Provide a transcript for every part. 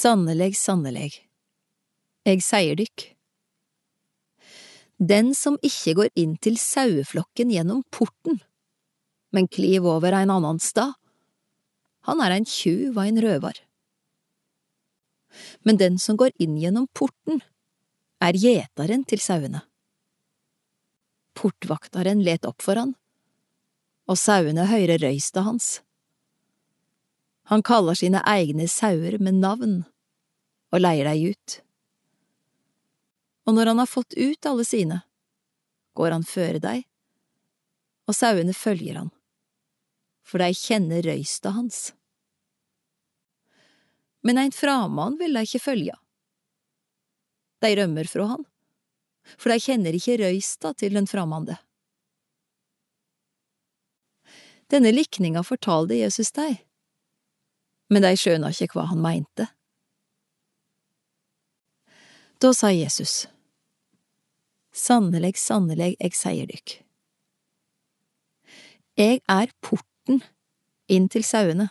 Sannelig, sannelig, eg seier dykk. Den som ikke går inn til saueflokken gjennom porten, men kliv over en annen stad, han er en tjuv og en røvar. Men den som går inn gjennom porten, er gjetaren til sauene. Portvaktaren let opp for han, og sauene høyrer røysta hans. Han kaller sine egne sauer med navn og leier deg ut. Og når han har fått ut alle sine, går han føre deg, og sauene følger han, for de kjenner røysta hans. Men ein framann vil de ikke følge. De rømmer fra han, for de kjenner ikke røysta til den framande. Denne likninga fortalte Jesus dei, men de skjøna ikke hva han meinte. Da sa Jesus, Sannelig, sannelig, jeg sier dykk. Jeg er porten inn til sauene.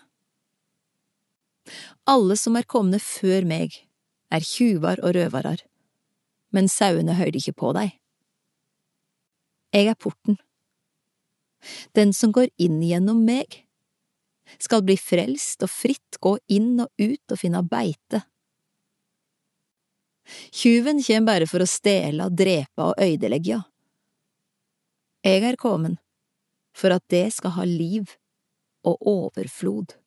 Alle som er komne før meg, er tjuvar og røvarar, men sauene høyrde ikke på dei. Jeg er porten. Den som går inn gjennom meg, skal bli frelst og fritt gå inn og ut og finne beite. Tjuven kjem bare for å stela, drepe og øydelegge. Eg er kommen for at det skal ha liv og overflod.